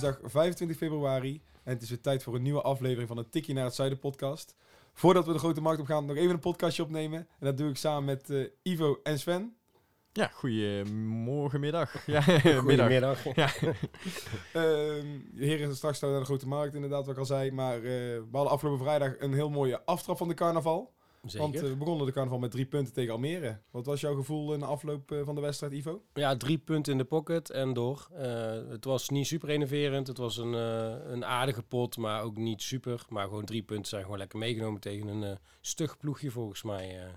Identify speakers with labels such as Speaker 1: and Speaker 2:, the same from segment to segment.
Speaker 1: Dinsdag 25 februari en het is weer tijd voor een nieuwe aflevering van de Tikkie naar het Zuiden podcast. Voordat we de grote markt op gaan, nog even een podcastje opnemen. En dat doe ik samen met eh, Ivo en Sven.
Speaker 2: Ja, goedemorgen, middag. Ja, middag.
Speaker 3: Goedemiddag.
Speaker 2: Ja.
Speaker 1: Ehm heren, straks staan we naar de grote markt, inderdaad, wat ik al zei. Maar eh, we hadden afgelopen vrijdag een heel mooie aftrap van de carnaval.
Speaker 3: Zeker.
Speaker 1: Want eh, we begonnen de carnaval met drie punten tegen Almere. Wat was jouw gevoel in de afloop eh, van de wedstrijd, Ivo?
Speaker 3: ja, drie punten in de pocket en door. Eh, het was niet super enerverend. Het was een, eh, een aardige pot, maar ook niet super. Maar gewoon drie punten zijn gewoon lekker meegenomen tegen een eh, stug ploegje volgens mij. eh.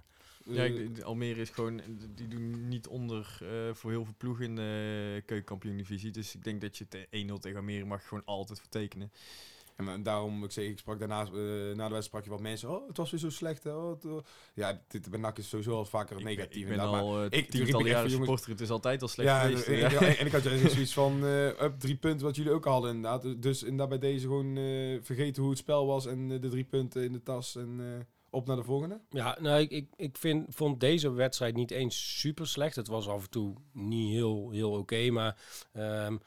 Speaker 2: Ja, ik- Almere is gewoon, die doen niet onder eh, voor heel veel ploegen in de keukenkampioen-divisie. Dus ik denk dat je het 1-0 tegen Almere mag gewoon altijd vertekenen.
Speaker 1: En eh, daarom, ik, zei, ik sprak daarna, eh, na de wedstrijd sprak je wat mensen. Oh, het was weer zo slecht. Hè? Oh, het, oh. Ja, dit bij NAC is sowieso al vaker
Speaker 2: Ik
Speaker 1: negatief.
Speaker 2: ben, ik ben al
Speaker 1: ik-
Speaker 2: tientallen
Speaker 1: ik echt
Speaker 2: jaren supporter. Het is altijd al slecht
Speaker 1: Ja,
Speaker 2: geweest.
Speaker 1: en,
Speaker 2: ja.
Speaker 1: en, en- en ik had juist zoiets van, eh up drie punten wat jullie ook al hadden inderdaad. Dus inderdaad bij deze gewoon eh, vergeten hoe het spel was en eh, de drie punten in de tas en eh, op naar de volgende.
Speaker 3: Ja, nou, ik, ik, ik vind, vond deze wedstrijd niet eens super slecht. Het was af en toe niet heel, heel oké, maar ehm,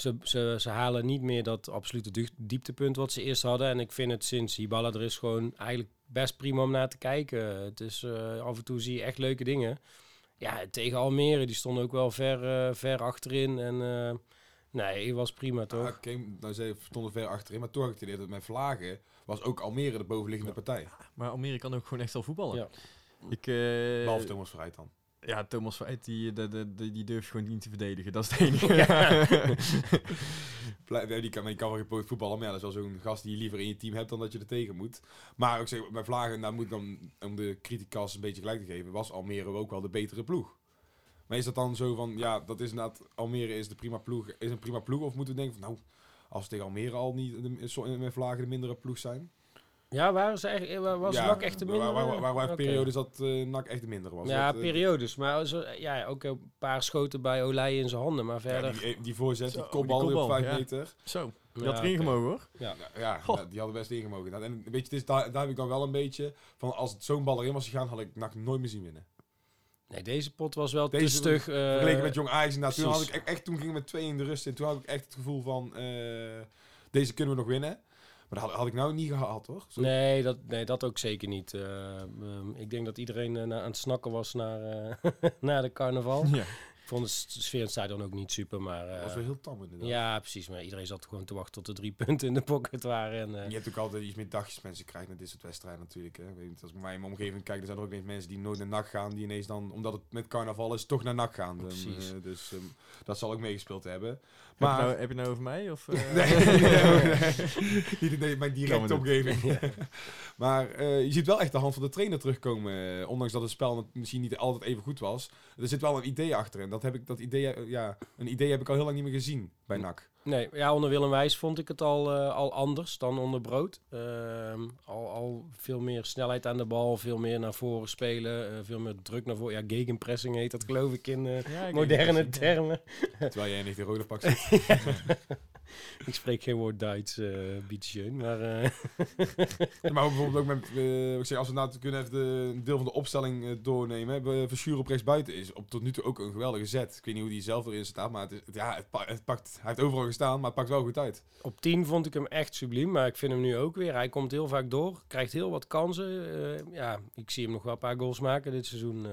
Speaker 3: ze, ze, ze halen niet meer dat absolute diep- dieptepunt wat ze eerst hadden. En ik vind het sinds Hiballa er is gewoon eigenlijk best prima om naar te kijken. Het is, eh, af en toe zie je echt leuke dingen. Ja, tegen Almere, die stonden ook wel ver, eh, ver achterin. En eh, nee, het was prima toch?
Speaker 1: Ah, Oké, nou zei we stonden ver achterin, maar toch had ik het idee dat met Vlagen was ook Almere de bovenliggende partij.
Speaker 2: Maar Almere kan ook gewoon echt wel voetballen.
Speaker 3: Ja.
Speaker 2: Ik, eh,
Speaker 1: Behalve Thomas Verheid dan.
Speaker 2: Ja, Thomas Verheid, die, die, die, durft gewoon niet te verdedigen. Dat is het enige.
Speaker 1: Ja, Die kan, die kan wel geen poot voetballen, maar ja, dat is wel zo'n gast die je liever in je team hebt dan dat je er tegen moet. Maar ik zeg, bij Vlagen, daar moet dan, om de criticas een beetje gelijk te geven, was Almere ook wel de betere ploeg. Maar is dat dan zo van, ja, dat is inderdaad, Almere is de prima ploeg, is een prima ploeg, of moeten we denken van, nou, als tegen Almere al niet de, met Vlagen de mindere ploeg zijn?
Speaker 3: Ja, waren ze eigenlijk, eh, was
Speaker 1: ja,
Speaker 3: NAC echt de
Speaker 1: waar-
Speaker 3: minder?
Speaker 1: Waar, waar, waar,
Speaker 3: Oké.
Speaker 1: periodes dat eh NAC echt de mindere was.
Speaker 3: Ja,
Speaker 1: Dat, eh,
Speaker 3: periodes. Maar zo, ja, ook een paar schoten bij Olij in zijn handen. Maar
Speaker 1: ja,
Speaker 3: verder...
Speaker 1: die, die voorzet, die
Speaker 2: die
Speaker 1: kopbal op
Speaker 2: kopbal,
Speaker 1: 5
Speaker 2: ja.
Speaker 1: meter.
Speaker 2: Zo, die
Speaker 3: Ja,
Speaker 2: had erin gemogen hoor.
Speaker 3: ja.
Speaker 1: Ja, ja ja, die hadden best ingemogen. En weet je, het is, daar, daar heb ik dan wel een beetje van als het zo'n bal erin was gegaan, had ik NAC nooit meer zien winnen.
Speaker 3: Nee, deze pot was wel
Speaker 1: Deze
Speaker 3: te stug. eh,
Speaker 1: Vergeleken met Jong Ajax inderdaad. Toen, had ik echt, echt, toen ging ik met twee in de rust in. Toen had ik echt het gevoel van, eh, deze kunnen we nog winnen. Maar dat had, had ik nou niet gehad, hoor. Zo-
Speaker 3: Nee, dat, nee, dat ook zeker niet. Eh, ehm, ik denk dat iedereen eh, na- aan het snakken was naar, eh, naar de carnaval.
Speaker 2: Ja.
Speaker 3: Ik vond de sfeer in het stadion ook niet super, maar...
Speaker 1: Dat was wel heel tam inderdaad.
Speaker 3: ja, precies. Maar iedereen zat gewoon te wachten tot de drie punten in de pocket waren. En,
Speaker 1: En je hebt ook altijd iets meer dagjes mensen krijgt met dit soort wedstrijden natuurlijk. Hè. Weet je, als ik in mijn omgeving kijk, dan zijn er ook ineens mensen die nooit naar NAC gaan. Die ineens dan, omdat het met carnaval is, toch naar NAC gaan. Dan,
Speaker 3: Precies.
Speaker 1: dus ehm, dat zal ook meegespeeld hebben.
Speaker 2: Heb, je
Speaker 1: Maar...
Speaker 2: nou, heb je het nou over mij? Of, eh?
Speaker 1: Nee, nee, nee, mijn directe omgeving. maar eh, je ziet wel echt de hand van de trainer terugkomen. eh, ondanks dat het spel misschien niet altijd even goed was. Er zit wel een idee achter. En dat, heb ik, dat idee, ja, een idee heb ik al heel lang niet meer gezien bij NAC.
Speaker 3: Nee, ja, onder Willem Wijs vond ik het al, eh, al anders dan onder Brood. Ehm, al, al veel meer snelheid aan de bal, veel meer naar voren spelen, eh, veel meer druk naar voren. Ja, gegenpressing heet dat geloof ik in eh,
Speaker 2: Ja,
Speaker 3: moderne termen.
Speaker 1: Terwijl jij niet de rode pak zit.
Speaker 3: Ik spreek geen woord Duits, uh, bietjeun, maar... eh,
Speaker 1: maar bijvoorbeeld ook met, eh, ik zeg, als we nou kunnen even de, een deel van de opstelling eh, doornemen. Hebben Verschuur op rechts buiten is op tot nu toe ook een geweldige zet. Ik weet niet hoe die zelf erin staat, maar het, is, ja, het, pa- het pakt, hij heeft overal gestaan, maar het pakt wel goed uit.
Speaker 3: op 10 vond ik hem echt subliem, maar ik vind hem nu ook weer. Hij komt heel vaak door, krijgt heel wat kansen. Eh, ja, ik zie hem nog wel een paar goals maken dit seizoen.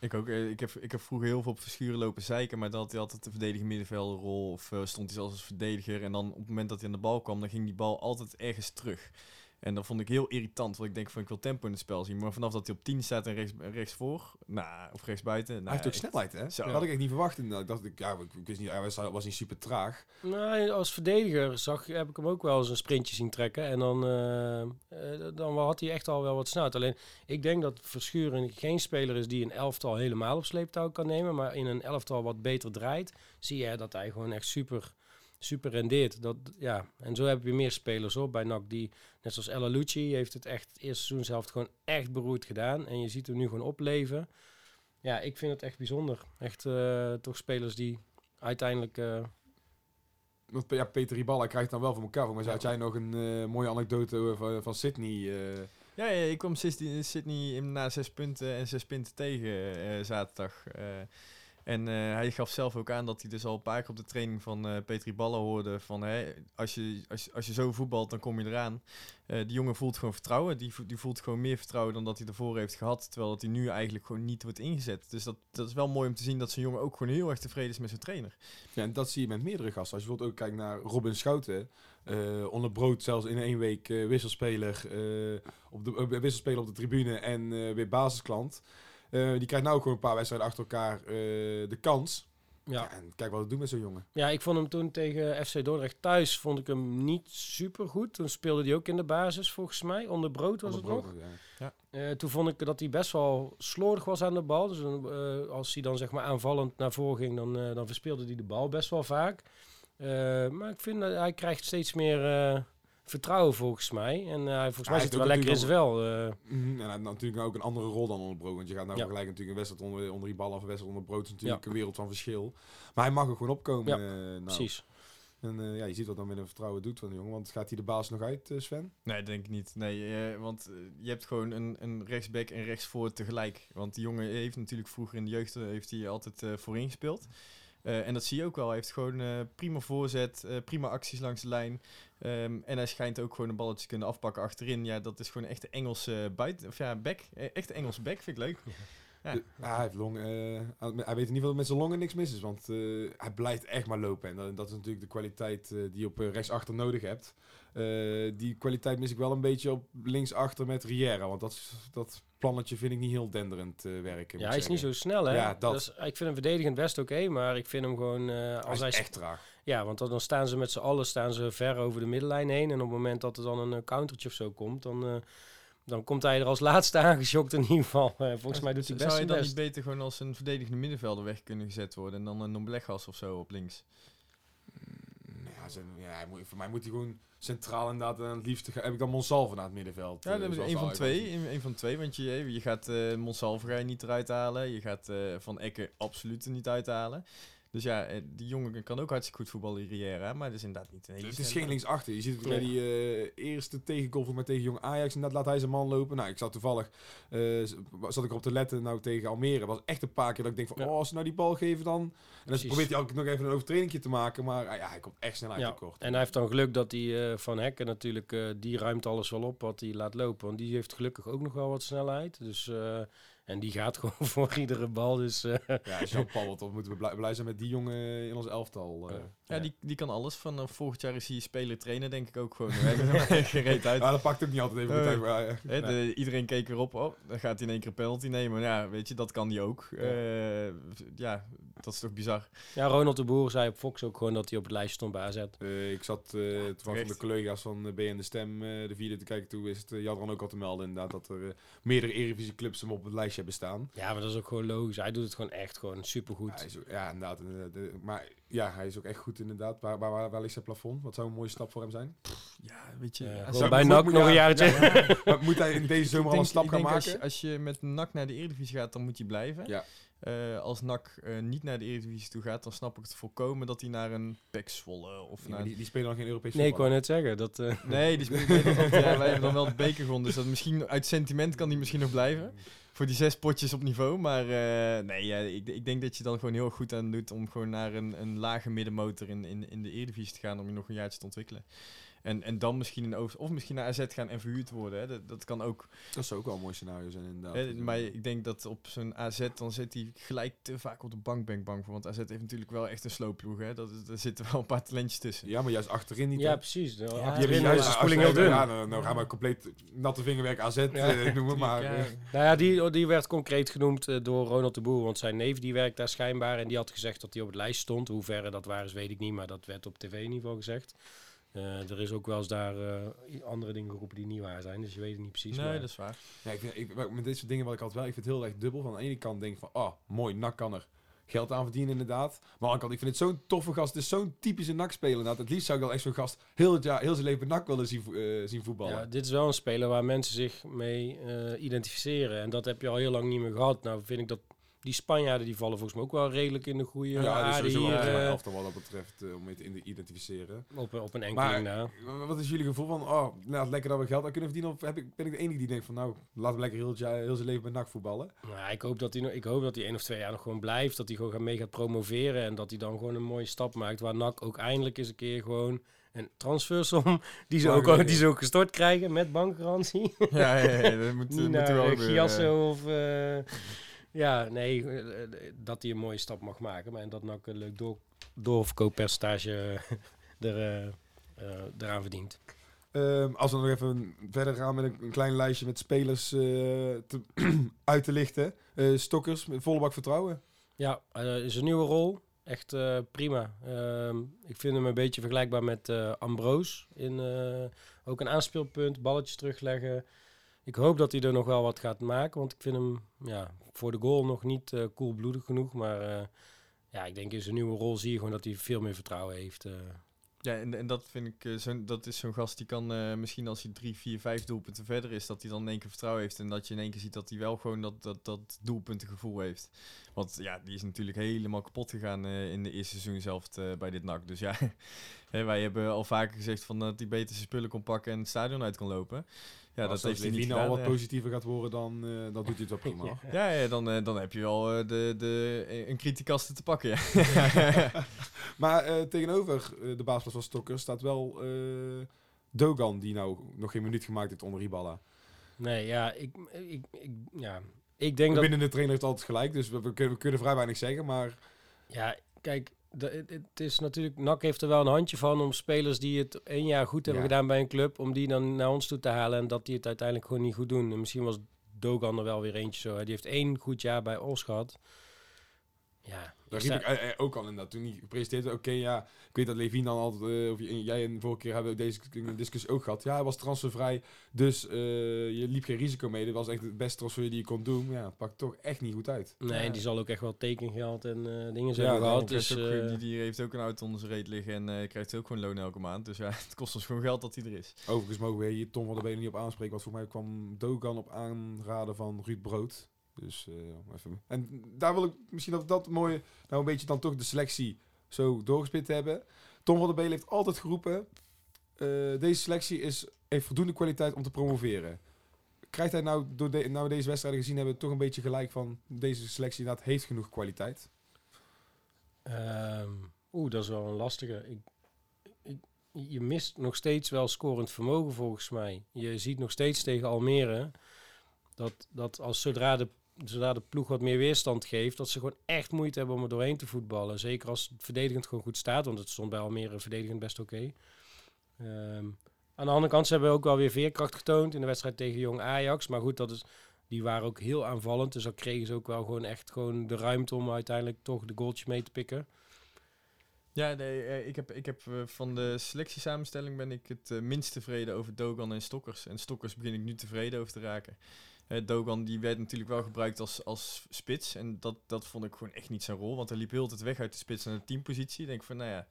Speaker 2: Ik ook. eh, Ik heb, ik heb vroeger heel veel op verschuren lopen zeiken, maar had hij altijd de verdediging middenvelderrol of eh, stond hij zelfs als verdediger. En dan op het moment dat hij aan de bal kwam, dan ging die bal altijd ergens terug. En dat vond ik heel irritant, want ik denk van ik wil tempo in het spel zien. Maar vanaf dat hij op 10 staat en rechts, rechts voor, nou, of rechts buiten. Nou,
Speaker 1: hij heeft ook
Speaker 2: echt-
Speaker 1: snelheid, hè?
Speaker 2: Zo.
Speaker 1: Dat had ik echt niet verwacht. inderdaad. Ik dacht, ik, ja, ik, ik wist niet, hij was, was niet super traag.
Speaker 3: Nou, als verdediger zag, heb ik hem ook wel eens een sprintje zien trekken. En dan, eh, eh, dan had hij echt al wel wat snelheid. Alleen, ik denk dat Verschuren geen speler is die een elftal helemaal op sleeptouw kan nemen. Maar in een elftal wat beter draait, zie je dat hij gewoon echt super, super rendeert. Dat, ja. En zo heb je meer spelers op bij NAC die, net zoals Ella Lucci, heeft het echt het eerste seizoen zelf gewoon echt beroerd gedaan. En je ziet hem nu gewoon opleven. Ja, ik vind het echt bijzonder. Echt eh, toch spelers die uiteindelijk... eh,
Speaker 1: Want ja, Peter Riballa krijgt dan wel voor elkaar. Maar had jij nog een eh, mooie anekdote van, van Sydney? eh,
Speaker 2: Ja, ja, ik kwam Sydney, Sydney in- na zes punten en zes punten tegen eh, zaterdag. En eh, hij gaf zelf ook aan dat hij dus al een paar keer op de training van eh Petri Ballen hoorde van hè, als, je, als, als je zo voetbalt, dan kom je eraan. Eh, die jongen voelt gewoon vertrouwen. Die, die voelt gewoon meer vertrouwen dan dat hij ervoor heeft gehad. Terwijl dat hij nu eigenlijk gewoon niet wordt ingezet. Dus dat, dat is wel mooi om te zien dat zo'n jongen ook gewoon heel erg tevreden is met zijn trainer.
Speaker 1: Ja, en dat zie je met meerdere gasten. Als je bijvoorbeeld ook kijkt naar Robin Schouten. eh onder brood zelfs in één week wisselspeler, op de, wisselspeler op de tribune en weer basisklant. Eh, die krijgt nou ook gewoon een paar wedstrijden achter elkaar eh, de kans.
Speaker 3: ja.
Speaker 1: Ja, en kijk wat het doet met zo'n jongen.
Speaker 3: Ja, ik vond hem toen tegen FC Dordrecht thuis vond ik hem niet super goed. Toen speelde hij ook in de basis volgens mij. Onder brood was het nog.
Speaker 1: ja.
Speaker 3: Eh, toen vond ik dat hij best wel slordig was aan de bal. Dus eh, als hij dan zeg maar aanvallend naar voren ging, dan, eh, dan verspeelde hij de bal best wel vaak. Eh, maar ik vind dat hij krijgt steeds meer eh, vertrouwen volgens mij. En eh, volgens
Speaker 1: hij
Speaker 3: mij
Speaker 1: heeft
Speaker 3: zit hij
Speaker 1: ook
Speaker 3: wel lekker in zijn vel. eh.
Speaker 1: Mhm, En hij heeft natuurlijk ook een andere rol dan onder brood. Want je gaat nou
Speaker 3: Ja.
Speaker 1: vergelijken natuurlijk een wedstrijd onder, onder die bal of een wedstrijd onder brood. is natuurlijk een wereld van verschil. Maar hij mag ook gewoon opkomen.
Speaker 3: Ja,
Speaker 1: eh, nou.
Speaker 3: Precies.
Speaker 1: En eh, ja, je ziet wat dan met een vertrouwen doet van de jongen. Want gaat hij de baas nog uit, Sven?
Speaker 2: Nee, denk ik niet. Nee, eh, want je hebt gewoon een, een rechtsback en rechtsvoor tegelijk. Want die jongen heeft natuurlijk vroeger in de jeugd heeft hij altijd eh, voorin gespeeld. Eh, en dat zie je ook wel. Hij heeft gewoon eh, prima voorzet, eh, prima acties langs de lijn. Ehm, en hij schijnt ook gewoon een balletje kunnen afpakken achterin. Ja, dat is gewoon echt een Engelse buiten, of ja, back. Echt een Engelse back, vind ik leuk. Ja.
Speaker 1: De- ah, hij heeft long, eh, hij weet in ieder geval dat met zijn longen niks mis is. Want eh, hij blijft echt maar lopen. En dat, dat is natuurlijk de kwaliteit eh, die je op rechtsachter nodig hebt. Die kwaliteit mis ik wel een beetje op linksachter met Riera. Want dat, dat plannetje vind ik niet heel denderend werken.
Speaker 3: Ja, hij is niet zo snel, hè?
Speaker 1: Ja, dat.
Speaker 3: Dus, ik vind hem verdedigend best oké, maar ik vind hem gewoon... als
Speaker 1: Hij
Speaker 3: hij
Speaker 1: is echt traag.
Speaker 3: Ja, want dan staan ze met z'n allen staan ze ver over de middenlijn heen. En op het moment dat er dan een countertje of zo komt, dan, dan komt hij er als laatste aangeschokt in ieder geval. Eh, volgens mij doet hij best
Speaker 2: Zou je dan
Speaker 3: best.
Speaker 2: niet beter gewoon als een verdedigende middenvelder weg kunnen gezet worden? En dan een Noblegas of zo op links?
Speaker 1: Ja, zijn, ja, hij moet, voor mij moet hij gewoon centraal inderdaad. En het liefst heb ik dan Monsalve naar het middenveld.
Speaker 2: Ja,
Speaker 1: eh,
Speaker 2: dat is van twee. Een, een van twee, want je, je gaat eh Monsalve ga je niet eruit halen. Je gaat eh, Van Ekke absoluut er niet uithalen. Dus ja, eh, die jongen kan ook hartstikke goed voetballen, Riera. Maar het is inderdaad niet een hele
Speaker 1: Het is geen linksachter. Je ziet het bij die eh, eerste tegengoal met tegen Jong Ajax. En dat laat hij zijn man lopen. Nou, ik zat toevallig, eh, zat ik op te letten nou tegen Almere. was echt een paar keer dat ik denk van,
Speaker 3: Ja.
Speaker 1: oh, als ze nou die bal geven dan. En dan probeert hij ook nog even een overtredingje te maken. Maar ah, ja, hij komt echt snel uit
Speaker 3: Ja,
Speaker 1: tekort.
Speaker 3: en hij heeft dan geluk dat hij eh, van Hekken natuurlijk, eh, die ruimt alles wel op wat hij laat lopen. Want die heeft gelukkig ook nog wel wat snelheid. Dus, eh, en die gaat gewoon voor iedere bal. Dus eh,
Speaker 1: Ja, Jean-Paul, dan moeten we blij, blij zijn met die jongen in ons elftal. eh.
Speaker 2: Ja, Die, die kan alles. Vanaf volgend jaar is hij speler-trainer, denk ik ook gewoon. Er gereed uit.
Speaker 1: Ja, dat pakt ook niet altijd even meteen. maar, ja.
Speaker 2: Hè,
Speaker 1: Nee.
Speaker 2: de- iedereen keek erop. Oh, dan gaat hij in één keer een penalty nemen. Ja, weet je, dat kan hij ook. Eh, ja, dat is toch bizar.
Speaker 3: ja, Ronald de Boer zei op Fox ook gewoon dat hij op het lijstje stond bij AZ.
Speaker 1: Eh, ik zat eh van de collega's van uh, BN De Stem, de vierde, te kijken. Toen is het uh, Jadran ook al te melden inderdaad dat er meerdere Eredivisie clubs hem op het lijstje hebben staan.
Speaker 3: Ja, maar dat is ook gewoon logisch. Hij doet het gewoon echt gewoon supergoed.
Speaker 1: Ja, hij is ook- ja, inderdaad. eh, de- maar ja, hij is ook echt goed inderdaad. Waar, waar, waar, waar ligt zijn plafond? Wat zou een mooie stap voor hem zijn?
Speaker 2: Ja, weet je.
Speaker 3: Ja,
Speaker 1: zou-
Speaker 3: bij
Speaker 1: moet-
Speaker 3: NAC nog een
Speaker 1: ja,
Speaker 3: jaartje.
Speaker 1: Maar moet hij in deze
Speaker 2: Ik
Speaker 1: zomer al een stap gaan maken?
Speaker 2: Als je, als je met NAC naar de Eredivisie gaat, dan moet hij blijven.
Speaker 1: Ja.
Speaker 2: Eh, als NAC eh, niet naar de Eredivisie toe gaat, dan snap ik het volkomen dat hij naar een PEC Zwolle of naar...
Speaker 1: die, die spelen nog geen Europees
Speaker 3: Nee, ik wou net zeggen. Dat, eh,
Speaker 2: Nee, die speelt nee, dat- want, ja, wij hebben dan wel de beker gewonnen, dus dat misschien uit sentiment kan die misschien nog blijven. Voor die zes potjes op niveau. Maar eh, nee, ik, ik denk dat je dan gewoon heel goed aan doet om gewoon naar een, een lage middenmotor in, in, in de Eredivisie te gaan om je nog een jaartje te ontwikkelen. En, en dan misschien in Oost, of misschien naar AZ gaan en verhuurd worden. Hè. Dat, dat kan ook.
Speaker 1: Dat zou ook wel een mooi scenario zijn inderdaad.
Speaker 2: Hè, maar ik denk dat op zo'n AZ, dan zit hij gelijk te vaak op de bank, ben ik bang voor. Want AZ heeft natuurlijk wel echt een sloopploeg. Hè. Dat, daar zitten wel een paar talentjes tussen.
Speaker 1: Ja, maar juist achterin niet.
Speaker 3: Ja, precies. De
Speaker 4: Ja,
Speaker 1: Je hebt
Speaker 3: is
Speaker 1: juist
Speaker 3: de spoeling heel dun.
Speaker 1: Ja, nou, nou gaan we compleet natte vingerwerk AZ eh, noemen, maar...
Speaker 2: Ja,
Speaker 1: eh,
Speaker 3: Nou ja, die, die werd concreet genoemd eh, door Ronald de Boer, want zijn neef die werkt daar schijnbaar en die had gezegd dat hij op het lijst stond. Hoe ver dat waar is, weet ik niet, maar dat werd op tv in ieder geval gezegd. Eh, er is ook wel eens daar eh, andere dingen geroepen die niet waar zijn, dus je weet het niet precies.
Speaker 2: nee,
Speaker 3: maar-
Speaker 2: dat is waar.
Speaker 1: Ja, ik vind, ik, met dit soort dingen wat ik altijd wel, ik vind het heel erg dubbel. Van aan de ene kant denk ik van, oh, mooi, NAC kan er geld aan verdienen inderdaad. Maar aan de andere kant, ik vind het zo'n toffe gast. Het is zo'n typische NAC-speler inderdaad. Het liefst zou ik wel echt zo'n gast heel, het jaar, heel zijn leven NAC willen zien, eh, zien voetballen.
Speaker 3: Ja, dit is wel een speler waar mensen zich mee eh, identificeren. En dat heb je al heel lang niet meer gehad. Nou vind ik dat die Spanjaarden die vallen volgens mij ook wel redelijk in de goede
Speaker 1: Ja, is
Speaker 3: aarde
Speaker 1: sowieso wel
Speaker 3: hier. eh,
Speaker 1: elftal wat dat betreft, eh, om mee te identificeren.
Speaker 3: op, op een enkeling
Speaker 1: Maar
Speaker 3: na.
Speaker 1: wat is jullie gevoel van, oh, nou, lekker dat we geld aan kunnen verdienen? Of heb ik, ben ik de enige die denkt van, nou, laten we lekker heel, het heel zijn leven bij NAC voetballen?
Speaker 3: Nou, ik hoop dat hij ik hoop dat hij één of twee jaar nog gewoon blijft. Dat hij gewoon mee gaat promoveren. En dat hij dan gewoon een mooie stap maakt. Waar NAC ook eindelijk eens een keer gewoon een transfersom. Die ze, ook,
Speaker 1: eh,
Speaker 3: die ze ook gestort krijgen met bankgarantie.
Speaker 2: ja, ja, ja, dat moet,
Speaker 3: Niet
Speaker 2: moet
Speaker 3: naar
Speaker 2: wel gebeuren.
Speaker 3: Giasso of... eh, ja, nee. eh, eh, dat hij een mooie stap mag maken. Maar en dat NAC een leuk door, doorverkooppercentage er, eh, eh, eraan verdient.
Speaker 1: Ehm, als we nog even verder gaan met een, een klein lijstje met spelers te, uit te lichten. Eh, Stokkers, met volle bak vertrouwen.
Speaker 3: Ja, is een nieuwe rol. Echt prima. Ehm, ik vind hem een beetje vergelijkbaar met Ambroos. In, ook een aanspeelpunt, balletjes terugleggen. Ik hoop dat hij er nog wel wat gaat maken. Want ik vind hem ja, voor de goal nog niet eh koelbloedig genoeg. Maar eh, ja, ik denk in zijn nieuwe rol zie je gewoon dat hij veel meer vertrouwen heeft. eh.
Speaker 2: Ja, en, en dat vind ik, zo'n dat is zo'n gast die kan misschien als hij drie, vier, vijf doelpunten verder is, dat hij dan in één keer vertrouwen heeft. En dat je in één keer ziet dat hij wel gewoon dat, dat, dat doelpuntengevoel heeft. Want ja, die is natuurlijk helemaal kapot gegaan in de eerste seizoen zelf bij dit NAC. Dus ja, hè, wij hebben al vaker gezegd van dat hij beter zijn spullen kon pakken en het stadion uit kon lopen. Ja, dat heeft hij niet
Speaker 1: Levine
Speaker 2: gedaan.
Speaker 1: al wat
Speaker 2: eh.
Speaker 1: positiever gaat worden, dan, eh, dan doet hij het wel prima.
Speaker 3: Ja.
Speaker 2: Ja, ja dan, eh, dan heb je wel eh, de, de, een criticaste te pakken. Ja.
Speaker 1: Maar eh, tegenover eh, de basis van Stokkers staat wel eh, Dogan, die nou nog geen minuut gemaakt heeft onder Riballa.
Speaker 3: Nee, ja, ik, ik, ik, ja, ik denk dat...
Speaker 1: Binnen de trainer heeft altijd gelijk, dus we, we kunnen, we kunnen vrij weinig zeggen. Maar
Speaker 3: Ja, kijk, de, het, is natuurlijk... NAC heeft er wel een handje van om spelers die het één jaar goed hebben
Speaker 1: Ja.
Speaker 3: gedaan bij een club... om die dan naar ons toe te halen en dat die het uiteindelijk gewoon niet goed doen. En misschien was Dogan er wel weer eentje zo. hè. Die heeft één goed jaar bij Os gehad. Ja,
Speaker 1: daar riep ik eh, eh, ook al inderdaad. Toen hij gepresenteerd werd, oké, ja, ik weet dat Levine dan altijd, eh, of jij en vorige keer hebben we deze discussie ook gehad. Ja, hij was transfervrij, dus eh, je liep geen risico mee. Dit was echt het beste transfer die je kon doen. Ja, pakt toch echt niet goed uit.
Speaker 3: Nee,
Speaker 2: Ja.
Speaker 3: die zal ook echt wel tekengeld en eh, dingen zijn
Speaker 1: daarom
Speaker 3: gehad.
Speaker 2: Dus,
Speaker 3: Dus,
Speaker 2: ook, die, die heeft ook een auto onder zijn reet liggen en eh, krijgt ook gewoon loon elke maand. Dus ja, het kost ons gewoon geld dat hij er is.
Speaker 1: Overigens mogen we hier Tom van der Benen niet op aanspreken. Want voor mij kwam Dogan op aanraden van Ruud Brood. Dus eh, even. En daar wil ik misschien dat dat mooie, nou een beetje dan toch de selectie zo doorgespit hebben. Tom van der Belen heeft altijd geroepen, eh, deze selectie is, heeft voldoende kwaliteit om te promoveren. Krijgt hij nou, door de, nou deze wedstrijden gezien hebben, toch een beetje gelijk van deze selectie inderdaad heeft genoeg kwaliteit?
Speaker 3: Ehm, Oeh, dat is wel een lastige. Ik, je mist nog steeds wel scorend vermogen volgens mij. Je ziet nog steeds tegen Almere dat, dat als zodra de, zodra de ploeg wat meer weerstand geeft, dat ze gewoon echt moeite hebben om er doorheen te voetballen. Zeker als het verdedigend gewoon goed staat, want het stond bij Almere verdedigend best oké. Ehm, aan de andere kant, hebben ook wel weer veerkracht getoond in de wedstrijd tegen Jong Ajax. Maar goed, dat is, die waren ook heel aanvallend. Dus dan kregen ze ook wel gewoon echt gewoon de ruimte om uiteindelijk toch de goaltjes mee te pikken.
Speaker 2: Ja, nee, eh, ik heb, ik heb eh, van de selectiesamenstelling ben ik het eh, minst tevreden over Dogan en Stokkers. En Stokkers begin ik nu tevreden over te raken. Eh, Dogan die werd natuurlijk wel gebruikt als, als spits. En dat, dat vond ik gewoon echt niet zijn rol. Want hij liep heel de tijd weg uit de spits naar de teampositie. Ik denk van, nou ja,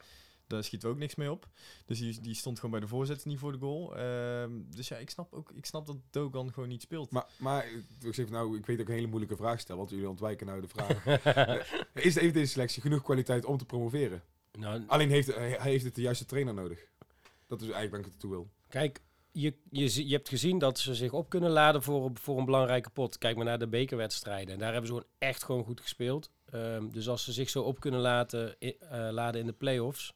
Speaker 2: daar schiet we ook niks mee op. Dus die, die stond gewoon bij de voorzet, niet voor de goal. Ehm, dus ja, ik snap, ook, ik snap dat Dogan gewoon niet speelt.
Speaker 1: Maar, maar ik, zeg, nou, ik weet dat ik een hele moeilijke vraag stel, want jullie ontwijken nou de vraag. Eh, is, heeft deze selectie genoeg kwaliteit om te promoveren?
Speaker 3: Nou,
Speaker 1: Alleen heeft, hij hij heeft het de juiste trainer nodig. Dat is eigenlijk waar ik het toe wil.
Speaker 3: Kijk, je, je, je hebt gezien dat ze zich op kunnen laden voor, voor een belangrijke pot. Kijk maar naar de bekerwedstrijden. En daar hebben ze gewoon echt gewoon goed gespeeld. Ehm, dus als ze zich zo op kunnen laten, eh, laden in de play-offs...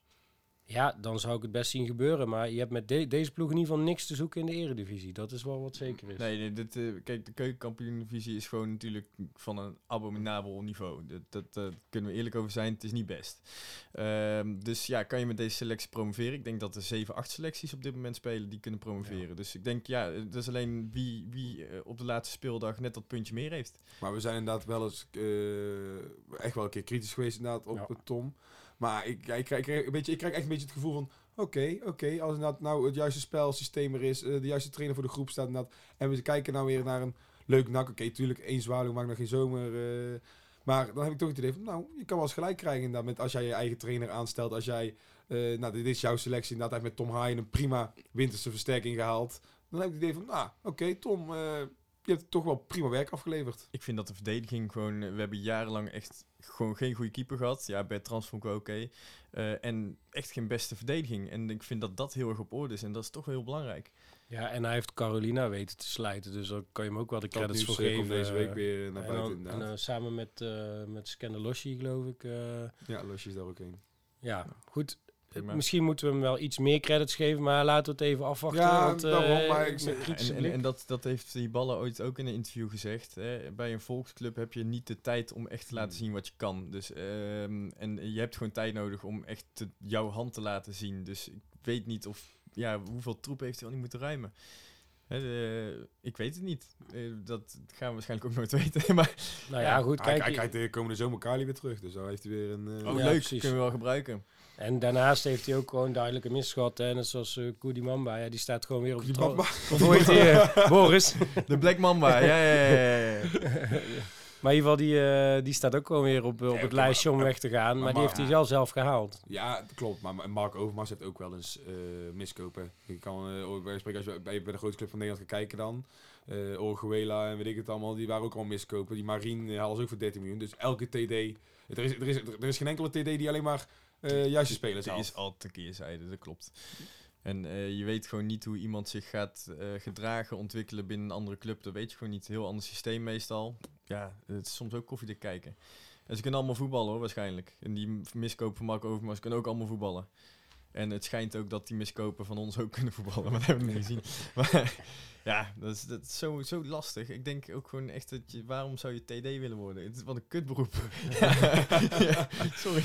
Speaker 3: Ja, dan zou ik het best zien gebeuren. Maar je hebt met de- deze ploeg in ieder geval niks te zoeken in de eredivisie. Dat is wel wat zeker is.
Speaker 2: Nee, nee dit, eh, kijk, de keukenkampioen-divisie is gewoon natuurlijk van een abominabel niveau. Dat, dat eh, kunnen we eerlijk over zijn, het is niet best. Ehm, dus ja, kan je met deze selectie promoveren? Ik denk dat er 7, 8 selecties op dit moment spelen die kunnen promoveren. Dus ik denk, ja, het is alleen wie, wie eh, op de laatste speeldag net dat puntje meer heeft.
Speaker 1: Maar we zijn inderdaad wel eens eh, echt wel een keer kritisch geweest inderdaad op
Speaker 3: Ja.
Speaker 1: Tom. Maar ik, ik, krijg, ik, een beetje, ik krijg echt een beetje het gevoel van... Oké, oké, als inderdaad nou het juiste spelsysteem er is, eh, de juiste trainer voor de groep staat inderdaad, en we kijken nou weer naar een leuk nak. Oké, tuurlijk, één zwaluw maakt nog geen zomer. eh, maar dan heb ik toch het idee van, nou, je kan wel eens gelijk krijgen inderdaad met als jij je eigen trainer aanstelt. Als jij, eh, nou, dit is jouw selectie inderdaad, heeft met Tom Haaien een prima winterse versterking gehaald. Dan heb ik het idee van, nou, oké, Tom, je hebt toch wel prima werk afgeleverd.
Speaker 2: Ik vind dat de verdediging gewoon... We hebben jarenlang echt gewoon geen goede keeper gehad. Ja, Bertrand vond ik wel oké. Eh, en echt geen beste verdediging. En ik vind dat dat heel erg op orde is. En dat is toch wel heel belangrijk.
Speaker 3: Ja, en hij heeft Carolina weten te slijten. Dus daar kan je hem ook wel de
Speaker 1: Dat
Speaker 3: credits voor
Speaker 1: eh,
Speaker 3: geven.
Speaker 1: deze week weer naar
Speaker 3: en
Speaker 1: buiten
Speaker 3: dan- en, eh, samen met, eh met Scandaloshi, geloof ik. eh,
Speaker 1: ja, Losje is daar ook een.
Speaker 3: ja, goed.
Speaker 2: Prima.
Speaker 3: Misschien moeten we hem wel iets meer credits geven, maar laten we het even afwachten.
Speaker 1: Ja,
Speaker 3: want, eh,
Speaker 1: daarom, maar ik
Speaker 3: met
Speaker 1: zeg-
Speaker 3: kritische
Speaker 2: En, en, dat, dat heeft die ballen ooit ook in een interview gezegd. Hè. Bij een volksclub heb je niet de tijd om echt te laten zien wat je kan. Dus, ehm, en je hebt gewoon tijd nodig om echt te- jouw hand te laten zien. Dus ik weet niet of, ja, hoeveel troep heeft hij al niet moeten ruimen. Hè, de- ik weet het niet. Eh, dat gaan we waarschijnlijk ook nooit weten. maar
Speaker 3: nou ja, goed,
Speaker 1: hij,
Speaker 3: kijk.
Speaker 1: hij krijgt de komende zomer Kali weer terug, dus dan heeft hij weer een... eh,
Speaker 2: oh,
Speaker 3: Ja,
Speaker 2: leuk,
Speaker 3: precies.
Speaker 2: kunnen we wel gebruiken.
Speaker 3: En daarnaast heeft hij ook gewoon duidelijk een mis gehad. Hè? Net zoals uh, Koedi Mamba. Ja, die staat gewoon weer op de
Speaker 1: Die
Speaker 3: tro-
Speaker 1: Bamba.
Speaker 3: Of hoe heet die? eh, Boris.
Speaker 2: De Black Mamba, ja, ja, ja,
Speaker 3: maar in ieder geval, die, eh, die staat ook gewoon weer op, op het lijstje om weg te gaan. Maar,
Speaker 1: maar-
Speaker 3: die heeft hij zelf zelf gehaald.
Speaker 1: Ja, klopt. Maar Ma- Mark Overmars heeft ook wel eens miskopen. Je kan spreken als je bij, bij de grootste club van Nederland gaat kijken dan. Orguela en weet ik het allemaal, die waren ook al miskopen. Die Marien uh, halen ze ook voor 13 miljoen. Dus elke TD... Er is, er is, er is geen enkele TD die alleen maar eh juiste spelers haalt.
Speaker 2: is altijd een keerzijde, dat klopt. En eh, je weet gewoon niet hoe iemand zich gaat eh, gedragen, ontwikkelen binnen een andere club. Dat weet je gewoon niet. Heel ander systeem meestal. Ja, het is soms ook koffiedik kijken. En ze kunnen allemaal voetballen hoor, waarschijnlijk. En die miskopen van Marco Overmars kunnen ook allemaal voetballen. En het schijnt ook dat die miskopen van ons ook kunnen voetballen, maar dat hebben we niet gezien. Maar ja, dat is, dat is zo, zo lastig. Ik denk ook gewoon echt dat je, waarom zou je TD willen worden? Het is wat een kutberoep. ja, sorry.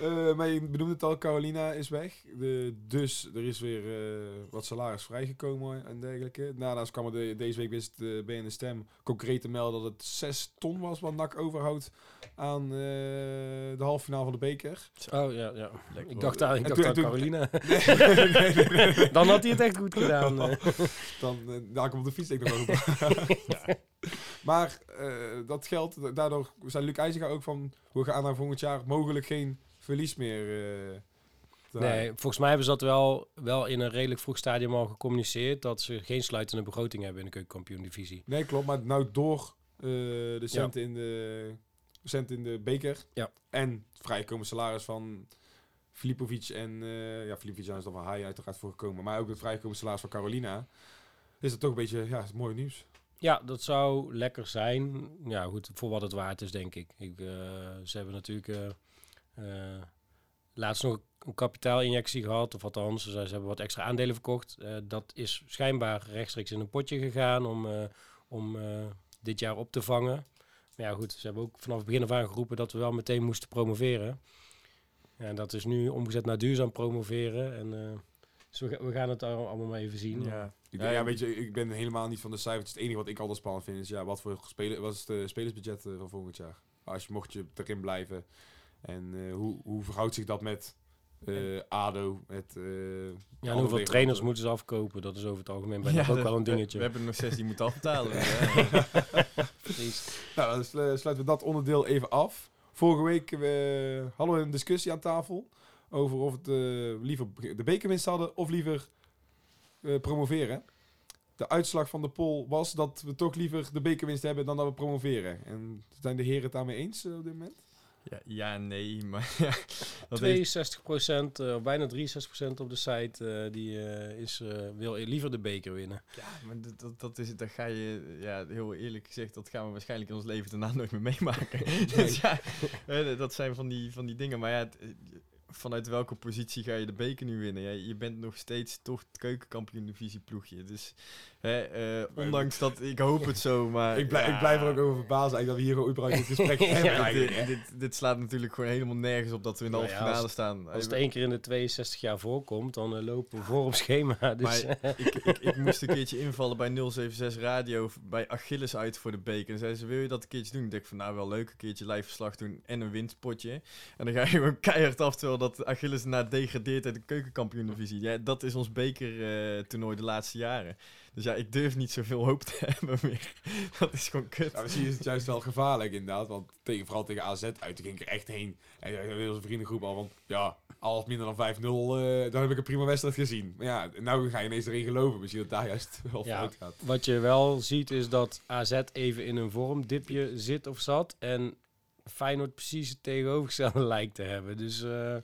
Speaker 1: Eh, maar je benoemde het al, Carolina is weg. De, dus er is weer eh, wat salaris vrijgekomen en dergelijke. Daarnaast kwam er de, deze week wist de BN Stem concreet te melden dat het 6 ton was wat NAC overhoudt aan eh, de halve finale van de beker.
Speaker 3: Oh ja, ja.
Speaker 2: Lekker
Speaker 3: Ik dacht aan, ik dacht
Speaker 1: toen-
Speaker 3: aan
Speaker 1: toen-
Speaker 3: Carolina.
Speaker 1: nee, nee, nee, nee.
Speaker 3: Dan had hij het echt goed gedaan. eh.
Speaker 1: Dan uh, daar komt op de fiets denk ik nog wel op. Maar eh, dat geld, daardoor zei Luc IJzinga ook van... we gaan naar volgend jaar mogelijk geen verlies meer eh.
Speaker 3: Nee, volgens mij hebben ze dat wel, wel in een redelijk vroeg stadium al gecommuniceerd. Dat ze geen sluitende begroting hebben in de keukenkampioen-divisie.
Speaker 1: Nee, klopt. Maar nou door eh, de centen, in de, centen in de beker
Speaker 3: Ja.
Speaker 1: en het vrijkomen salaris van Filipovic en... eh ja, Filipovic is dan van Haai uiteraard voor gekomen. Maar ook het vrijkomen salaris van Carolina. Is dat toch een beetje ja, mooi nieuws.
Speaker 3: Ja, dat zou lekker zijn. Ja, goed, voor wat het waard is, denk ik. ik eh, ze hebben natuurlijk eh, laatst nog een kapitaalinjectie gehad. Of althans, ze, ze hebben wat extra aandelen verkocht. Dat is schijnbaar rechtstreeks in een potje gegaan om, om dit jaar op te vangen. Maar ja, goed, ze hebben ook vanaf het begin af aan geroepen dat we wel meteen moesten promoveren. Ja, en dat is nu omgezet naar duurzaam promoveren. En eh, dus we, ga- we gaan het al- allemaal maar even zien.
Speaker 2: Ja.
Speaker 1: Ik,
Speaker 2: ja.
Speaker 1: weet je, ik ben helemaal niet van de cijfers. Het enige wat ik altijd spannend vind is, ja, wat voor spelen, wat is het spelersbudget eh, van volgend jaar? Als je mocht je erin blijven. En eh, hoe, hoe verhoudt zich dat met eh, ADO? Met, eh,
Speaker 3: Ja, en hoeveel trainers moeten ze afkopen? Dat is over het algemeen bijna ook
Speaker 2: dat-
Speaker 3: wel een
Speaker 2: we-
Speaker 3: dingetje.
Speaker 2: We, hebben nog zes die moeten afbetalen. dus, ja.
Speaker 1: Nou, dan slu- sluiten we dat onderdeel even af. Vorige week eh, hadden we een discussie aan tafel over of het eh, liever de bekerwinst hadden of liever eh, promoveren. De uitslag van de poll was dat we toch liever de bekerwinst hebben dan dat we promoveren. En zijn de heren het daarmee eens op dit moment?
Speaker 2: Ja, ja, nee, maar ja, dat heeft,
Speaker 3: 62 procent, of bijna 63 procent op de site, eh, die eh, is, eh, wil liever de beker winnen.
Speaker 2: ja, maar dat, dat, dat is het. Dat ga je, ja, heel eerlijk gezegd, dat gaan we waarschijnlijk in ons leven daarna nooit meer meemaken. dus ja, eh, dat zijn van die, van die dingen. Maar ja, het, eh, vanuit welke positie ga je de beker nu winnen? Ja, je bent nog steeds toch het keukenkampioen divisie ploegje. Dus hè, eh, ondanks dat, ik hoop het zo, maar...
Speaker 1: Ik, blijf,
Speaker 2: ja,
Speaker 1: ik blijf er ook over verbaasd eigenlijk dat we hier gewoon überhaupt dit gesprek hebben
Speaker 3: Ja,
Speaker 2: dit, slaat natuurlijk gewoon helemaal nergens op dat we in de
Speaker 3: Nou
Speaker 2: halve
Speaker 3: ja,
Speaker 2: finale staan.
Speaker 3: Als het één keer in de 62 jaar voorkomt, dan eh, lopen we voor op schema. Dus,
Speaker 2: Maar ik, ik, ik moest een keertje invallen bij 076 Radio bij Achilles uit voor de beker. En zeiden ze, wil je dat een keertje doen? Ik dacht van, nou wel leuk, een keertje live verslag doen en een winstpotje. En dan ga je gewoon keihard af, terwijl dat Achilles na degradeert uit de keukenkampioen divisie. Ja, dat is ons bekertoernooi de laatste jaren. Dus ja, ik durf niet zoveel hoop te hebben meer. Dat is gewoon kut.
Speaker 1: Ja, misschien is het juist wel gevaarlijk inderdaad, want tegen, vooral tegen AZ uit, ging ik er echt heen. En ja, heel onze vriendengroep al van, ja, alles minder dan 5-0, eh, dan heb ik een prima wedstrijd gezien. Maar ja, nou ga je ineens erin geloven, misschien dat daar juist wel
Speaker 3: Ja.
Speaker 1: fout gaat.
Speaker 3: Wat je wel ziet is dat AZ even in een vormdipje zit of zat. En Feyenoord precies het tegenovergestelde lijkt te hebben. Dus eh,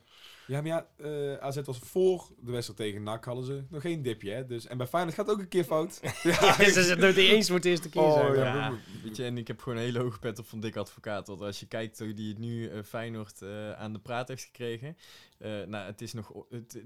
Speaker 1: Ja, maar ja, eh, AZ was voor de wedstrijd tegen NAC, hadden ze nog geen dipje, hè. Dus, en bij Feyenoord gaat het ook een keer fout. ja,
Speaker 3: ze zitten het niet eens voor het eerste keer.
Speaker 1: Oh,
Speaker 3: zijn.
Speaker 1: ja.
Speaker 2: Ja, weet je, en ik heb gewoon een hele hoge pet op van Dick Advocaat. Want als je kijkt hoe die het nu eh, Feyenoord eh, aan de praat heeft gekregen. eh, nou, het is nog... Het,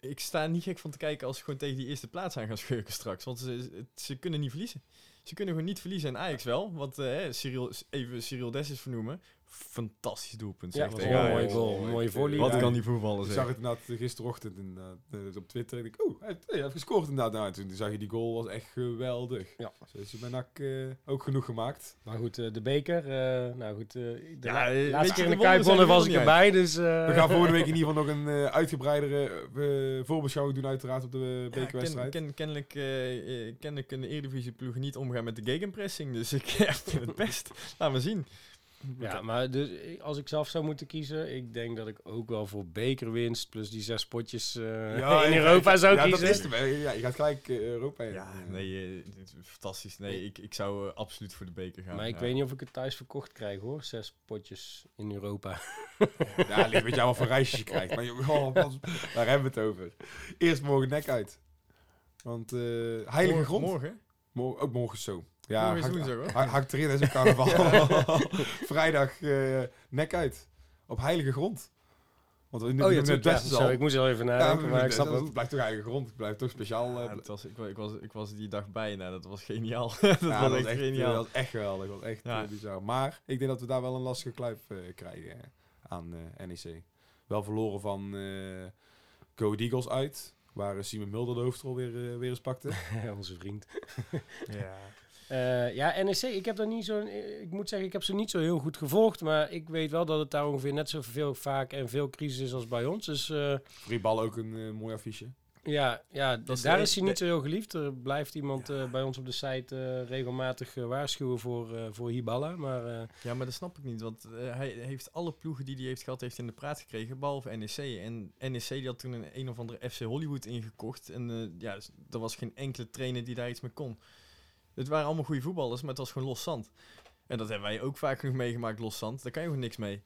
Speaker 2: ik sta niet gek van te kijken als ze gewoon tegen die eerste plaats aan gaan schurken straks. Want ze, het- ze kunnen niet verliezen. Ze kunnen gewoon niet verliezen. En Ajax wel. Want hè, Cyril, even Cyril Dessus vernoemen. Fantastisch doelpunt.
Speaker 3: Ja, een
Speaker 2: Ajax.
Speaker 3: mooie goal.
Speaker 1: mooi.
Speaker 3: mooie volley.
Speaker 2: Wat
Speaker 1: Ja,
Speaker 2: kan die voetballen
Speaker 1: Ik
Speaker 2: zeg.
Speaker 1: zag het inderdaad gisterochtend inderdaad, eh, op Twitter. En ik, oh, hij heeft, hij heeft gescoord inderdaad. Nou, toen zag je die goal, was echt geweldig.
Speaker 3: Ja.
Speaker 1: Zo is hij bij NAC eh, ook genoeg gemaakt.
Speaker 3: Maar goed, eh, de beker. eh, nou goed, eh, de
Speaker 2: Ja,
Speaker 3: la- laatste
Speaker 2: je,
Speaker 3: keer in
Speaker 2: de
Speaker 3: Kuip
Speaker 2: wonnen zijn er
Speaker 3: was ik erbij. Dus, eh,
Speaker 1: We gaan volgende week in ieder geval nog een eh, uitgebreidere voorbeschouwing doen uiteraard op de
Speaker 2: Ja, ken,
Speaker 1: bekerwedstrijd.
Speaker 2: ken, kennelijk, kennelijk kunnen Eredivisie ploegen niet omgaan met de gegenpressing. Dus ik ja, vind het best. Laten we zien.
Speaker 3: Ja, maar dus, als ik zelf zou moeten kiezen, ik denk dat ik ook wel voor bekerwinst plus die zes potjes eh, in Europa zou
Speaker 1: ja,
Speaker 3: kiezen.
Speaker 1: dat is. Ja, je gaat gelijk eh, Europa in.
Speaker 2: Ja, nee, eh, fantastisch. Nee, ik, ik zou absoluut voor de beker gaan.
Speaker 3: maar ik
Speaker 2: Ja.
Speaker 3: weet niet of ik het thuis verkocht krijg hoor, zes potjes in Europa.
Speaker 1: Ja, ligt met jou wat voor reisjes je krijgt. Maar oh, wat- daar hebben we het over. Eerst morgen nek uit. Want eh heilige
Speaker 2: morgen,
Speaker 1: grond.
Speaker 2: Morgen?
Speaker 1: Morgen, ook morgen zo. Ja, hakt-
Speaker 2: woensdag hoor.
Speaker 1: ha- hakt erin, is een carnaval. Vrijdag eh, nek uit. Op heilige grond. Want we nu
Speaker 3: Oh ja,
Speaker 1: het beste
Speaker 3: ja, ik moest er even
Speaker 1: Ja,
Speaker 3: nadenken, maar ik snap
Speaker 1: dat
Speaker 3: het.
Speaker 1: blijft toch heilige grond. Het blijft toch speciaal.
Speaker 2: Ja,
Speaker 1: eh,
Speaker 2: het was, ik, ik, was, ik was die dag bij. Nou, dat was geniaal. dat
Speaker 1: ja,
Speaker 2: was
Speaker 1: dat
Speaker 2: echt geniaal.
Speaker 1: dat was echt geweldig. Dat was echt
Speaker 2: Ja.
Speaker 1: eh, bizar. Maar ik denk dat we daar wel een lastige kluif krijgen aan NEC. Wel verloren van Go Eagles uit. Waar Simon Mulder de hoofdrol weer, weer eens pakte.
Speaker 3: Onze vriend.
Speaker 2: ja.
Speaker 3: Eh, ja, NEC, ik heb daar niet zo. Ik moet zeggen, ik heb ze niet zo heel goed gevolgd. Maar ik weet wel dat het daar ongeveer net zoveel vaak en veel crisis is als bij ons. Dus eh,
Speaker 1: ook een eh, mooi affiche.
Speaker 3: ja, ja
Speaker 2: Dat
Speaker 3: daar is hij niet zo heel geliefd. Er blijft iemand eh, bij ons op de site eh, regelmatig eh, waarschuwen voor, eh voor Hiballa. Maar eh,
Speaker 2: ja, maar dat snap ik niet. Want eh, hij heeft alle ploegen die hij heeft gehad, heeft in de praat gekregen. Behalve NEC. En NEC die had toen een een of andere FC Hollywood ingekocht. En eh, ja, dus er was geen enkele trainer die daar iets mee kon. Het waren allemaal goede voetballers, maar het was gewoon los zand. En dat hebben wij ook vaak genoeg meegemaakt, los zand. Daar kan je gewoon niks mee.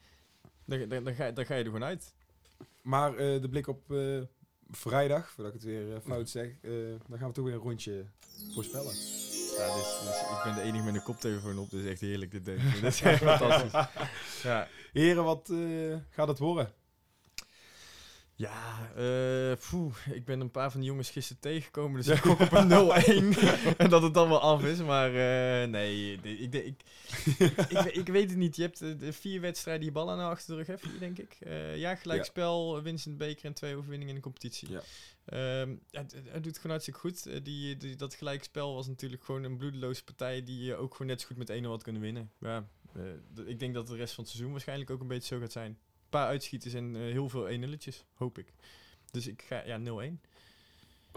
Speaker 2: Daar, ga, ga je er gewoon uit.
Speaker 1: Maar eh, de blik op eh, vrijdag, voordat ik het weer eh, fout zeg, dan gaan we toch weer een rondje voorspellen.
Speaker 2: Ja, dus, dus ik ben de enige met een koptelefoon op, dus echt heerlijk dit ding. Dit is echt fantastisch. Ja,
Speaker 1: Heren, wat gaat het worden?
Speaker 2: Ja poeh, ik ben een paar van die jongens gisteren tegengekomen, dus ik gok op een 0-1. en dat het dan wel af is, maar eh, nee, ik, ik, ik, ik, weet het niet. Je hebt eh, de vier wedstrijden die ballen nou achter de rug, vier, denk ik. Ja, gelijkspel, winst in de beker en twee overwinningen in de competitie.
Speaker 1: Ja.
Speaker 2: Ja, het, het doet gewoon hartstikke goed. Die, die, dat gelijkspel was natuurlijk gewoon een bloedeloze partij die je ook gewoon net zo goed met 1-0 had kunnen winnen. Ja, ik denk dat de rest van het seizoen waarschijnlijk ook een beetje zo gaat zijn. Paar uitschieters en eh, heel veel 1-0'tjes, hoop ik. Dus ik ga, ja, 0-1.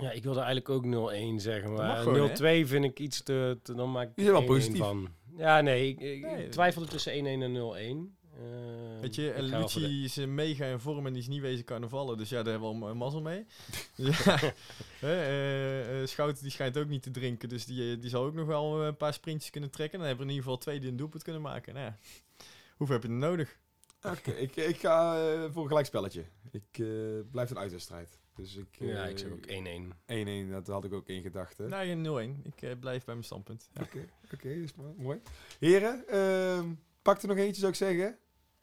Speaker 3: ja, ik wilde eigenlijk ook 0-1 zeggen. Maar
Speaker 2: gewoon,
Speaker 3: 0-2 vind ik iets te, te- Dan maak ik
Speaker 1: bent wel
Speaker 3: 1-1
Speaker 1: positief.
Speaker 3: van. Ja, nee, ik, ik
Speaker 2: Nee.
Speaker 3: twijfelde tussen 1-1 en 0-1. Eh,
Speaker 2: Weet je,
Speaker 3: voor de-
Speaker 2: Lucci is eh, mega in vorm en die is niet wezen carnavallen. Dus ja, daar hebben we al ma- mazzel mee. ja. Schouten die schijnt ook niet te drinken. Dus die, die zal ook nog wel een paar sprintjes kunnen trekken. Dan hebben we in ieder geval twee die een doelpunt kunnen maken. Nou, ja. hoeveel heb je er nodig?
Speaker 1: Oké, ik, ik ga eh, voor een gelijkspelletje. Ik eh blijf een uitwedstrijd. Dus ik...
Speaker 3: Ja,
Speaker 1: eh,
Speaker 3: ik zeg ook 1-1.
Speaker 1: 1-1, dat had ik ook in gedachten.
Speaker 2: Nou, geen 0-1. Ik eh, blijf bij mijn standpunt. Ja.
Speaker 1: Oké, oké, is mo- mooi. Heren, ehm, pak er nog eentje zou ik zeggen.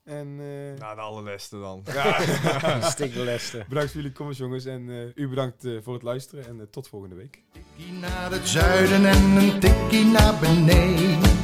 Speaker 1: En eh,
Speaker 2: Nou, de allerleste dan.
Speaker 1: ja,
Speaker 3: Stikkeleste.
Speaker 1: bedankt voor jullie komst jongens. En eh, u bedankt eh, voor het luisteren. En eh, tot volgende week.
Speaker 5: tikkie naar het zuiden en een tikkie naar beneden.